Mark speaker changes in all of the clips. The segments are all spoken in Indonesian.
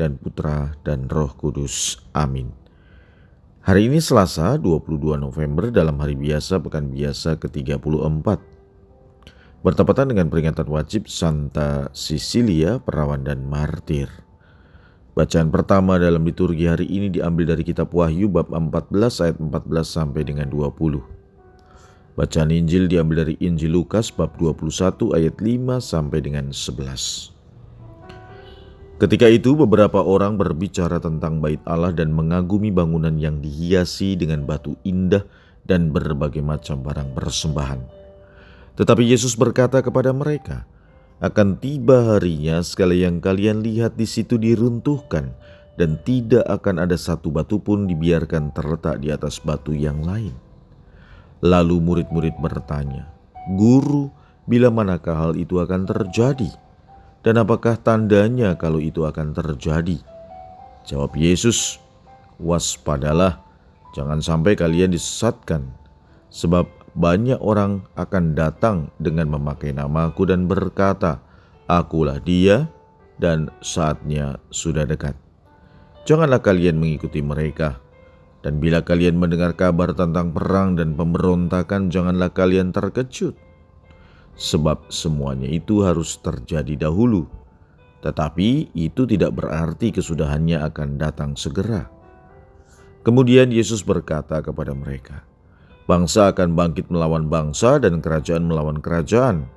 Speaker 1: dan Putra dan Roh Kudus. Amin. Hari ini Selasa 22 November dalam hari biasa pekan biasa ke-34. Bertepatan dengan peringatan wajib Santa Sicilia, perawan dan martir. Bacaan pertama dalam liturgi hari ini diambil dari kitab Wahyu bab 14 ayat 14 sampai dengan 20. Bacaan Injil diambil dari Injil Lukas bab 21 ayat 5 sampai dengan 11. Ketika itu beberapa orang berbicara tentang bait Allah dan mengagumi bangunan yang dihiasi dengan batu indah dan berbagai macam barang persembahan. Tetapi Yesus berkata kepada mereka, akan tiba harinya segala yang kalian lihat di situ diruntuhkan dan tidak akan ada satu batu pun dibiarkan terletak di atas batu yang lain. Lalu murid-murid bertanya, Guru, bila manakah hal itu akan terjadi?' Dan apakah tandanya kalau itu akan terjadi? Jawab Yesus, waspadalah, jangan sampai kalian disesatkan. Sebab banyak orang akan datang dengan memakai namaku dan berkata, Akulah dia dan saatnya sudah dekat. Janganlah kalian mengikuti mereka. Dan bila kalian mendengar kabar tentang perang dan pemberontakan, janganlah kalian terkejut sebab semuanya itu harus terjadi dahulu. Tetapi itu tidak berarti kesudahannya akan datang segera. Kemudian Yesus berkata kepada mereka, "Bangsa akan bangkit melawan bangsa, dan kerajaan melawan kerajaan.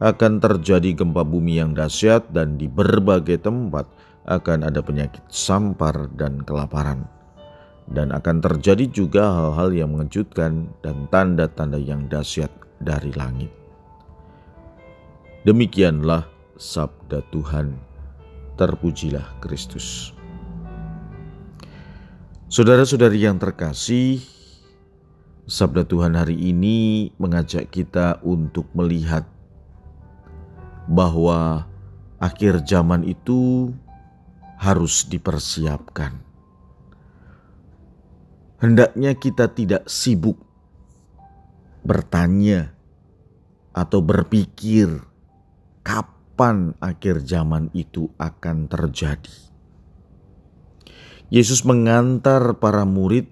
Speaker 1: Akan terjadi gempa bumi yang dahsyat, dan di berbagai tempat akan ada penyakit sampar dan kelaparan." Dan akan terjadi juga hal-hal yang mengejutkan dan tanda-tanda yang dahsyat dari langit. Demikianlah sabda Tuhan. Terpujilah Kristus. Saudara-saudari yang terkasih, sabda Tuhan hari ini mengajak kita untuk melihat bahwa akhir zaman itu harus dipersiapkan. Hendaknya kita tidak sibuk bertanya atau berpikir kapan akhir zaman itu akan terjadi. Yesus mengantar para murid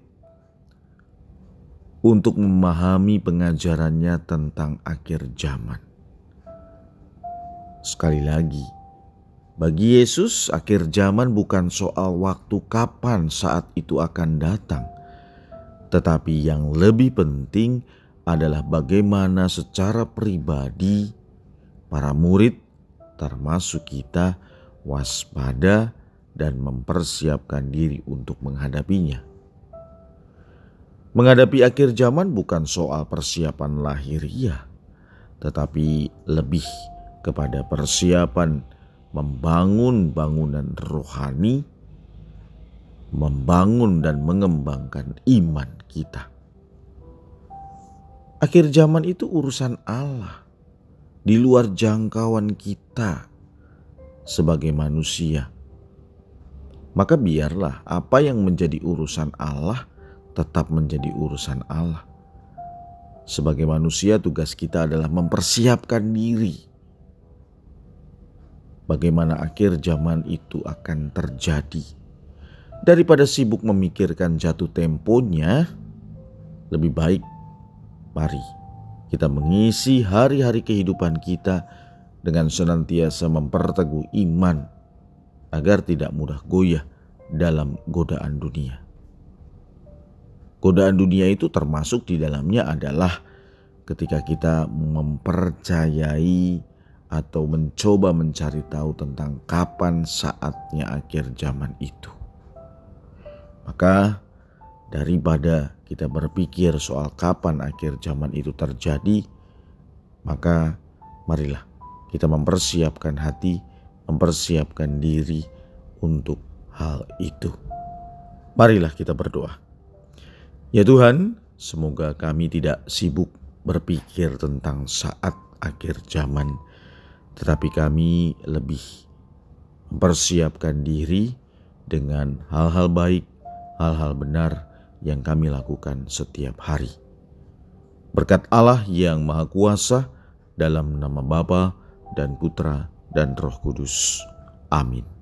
Speaker 1: untuk memahami pengajarannya tentang akhir zaman. Sekali lagi, bagi Yesus, akhir zaman bukan soal waktu kapan saat itu akan datang, tetapi yang lebih penting adalah bagaimana secara pribadi para murid, termasuk kita, waspada dan mempersiapkan diri untuk menghadapinya. Menghadapi akhir zaman bukan soal persiapan lahiriah, tetapi lebih kepada persiapan membangun bangunan rohani, membangun dan mengembangkan iman kita. Akhir zaman itu urusan Allah di luar jangkauan kita sebagai manusia. Maka biarlah apa yang menjadi urusan Allah tetap menjadi urusan Allah. Sebagai manusia, tugas kita adalah mempersiapkan diri. Bagaimana akhir zaman itu akan terjadi, daripada sibuk memikirkan jatuh temponya, lebih baik mari kita mengisi hari-hari kehidupan kita dengan senantiasa memperteguh iman agar tidak mudah goyah dalam godaan dunia. Godaan dunia itu termasuk di dalamnya adalah ketika kita mempercayai atau mencoba mencari tahu tentang kapan saatnya akhir zaman itu. Maka daripada kita berpikir soal kapan akhir zaman itu terjadi, maka marilah kita mempersiapkan hati, mempersiapkan diri untuk hal itu. Marilah kita berdoa. Ya Tuhan, semoga kami tidak sibuk berpikir tentang saat akhir zaman, tetapi kami lebih mempersiapkan diri dengan hal-hal baik, hal-hal benar yang kami lakukan setiap hari. Berkat Allah yang Maha Kuasa, dalam nama Bapa dan Putra dan Roh Kudus. Amin.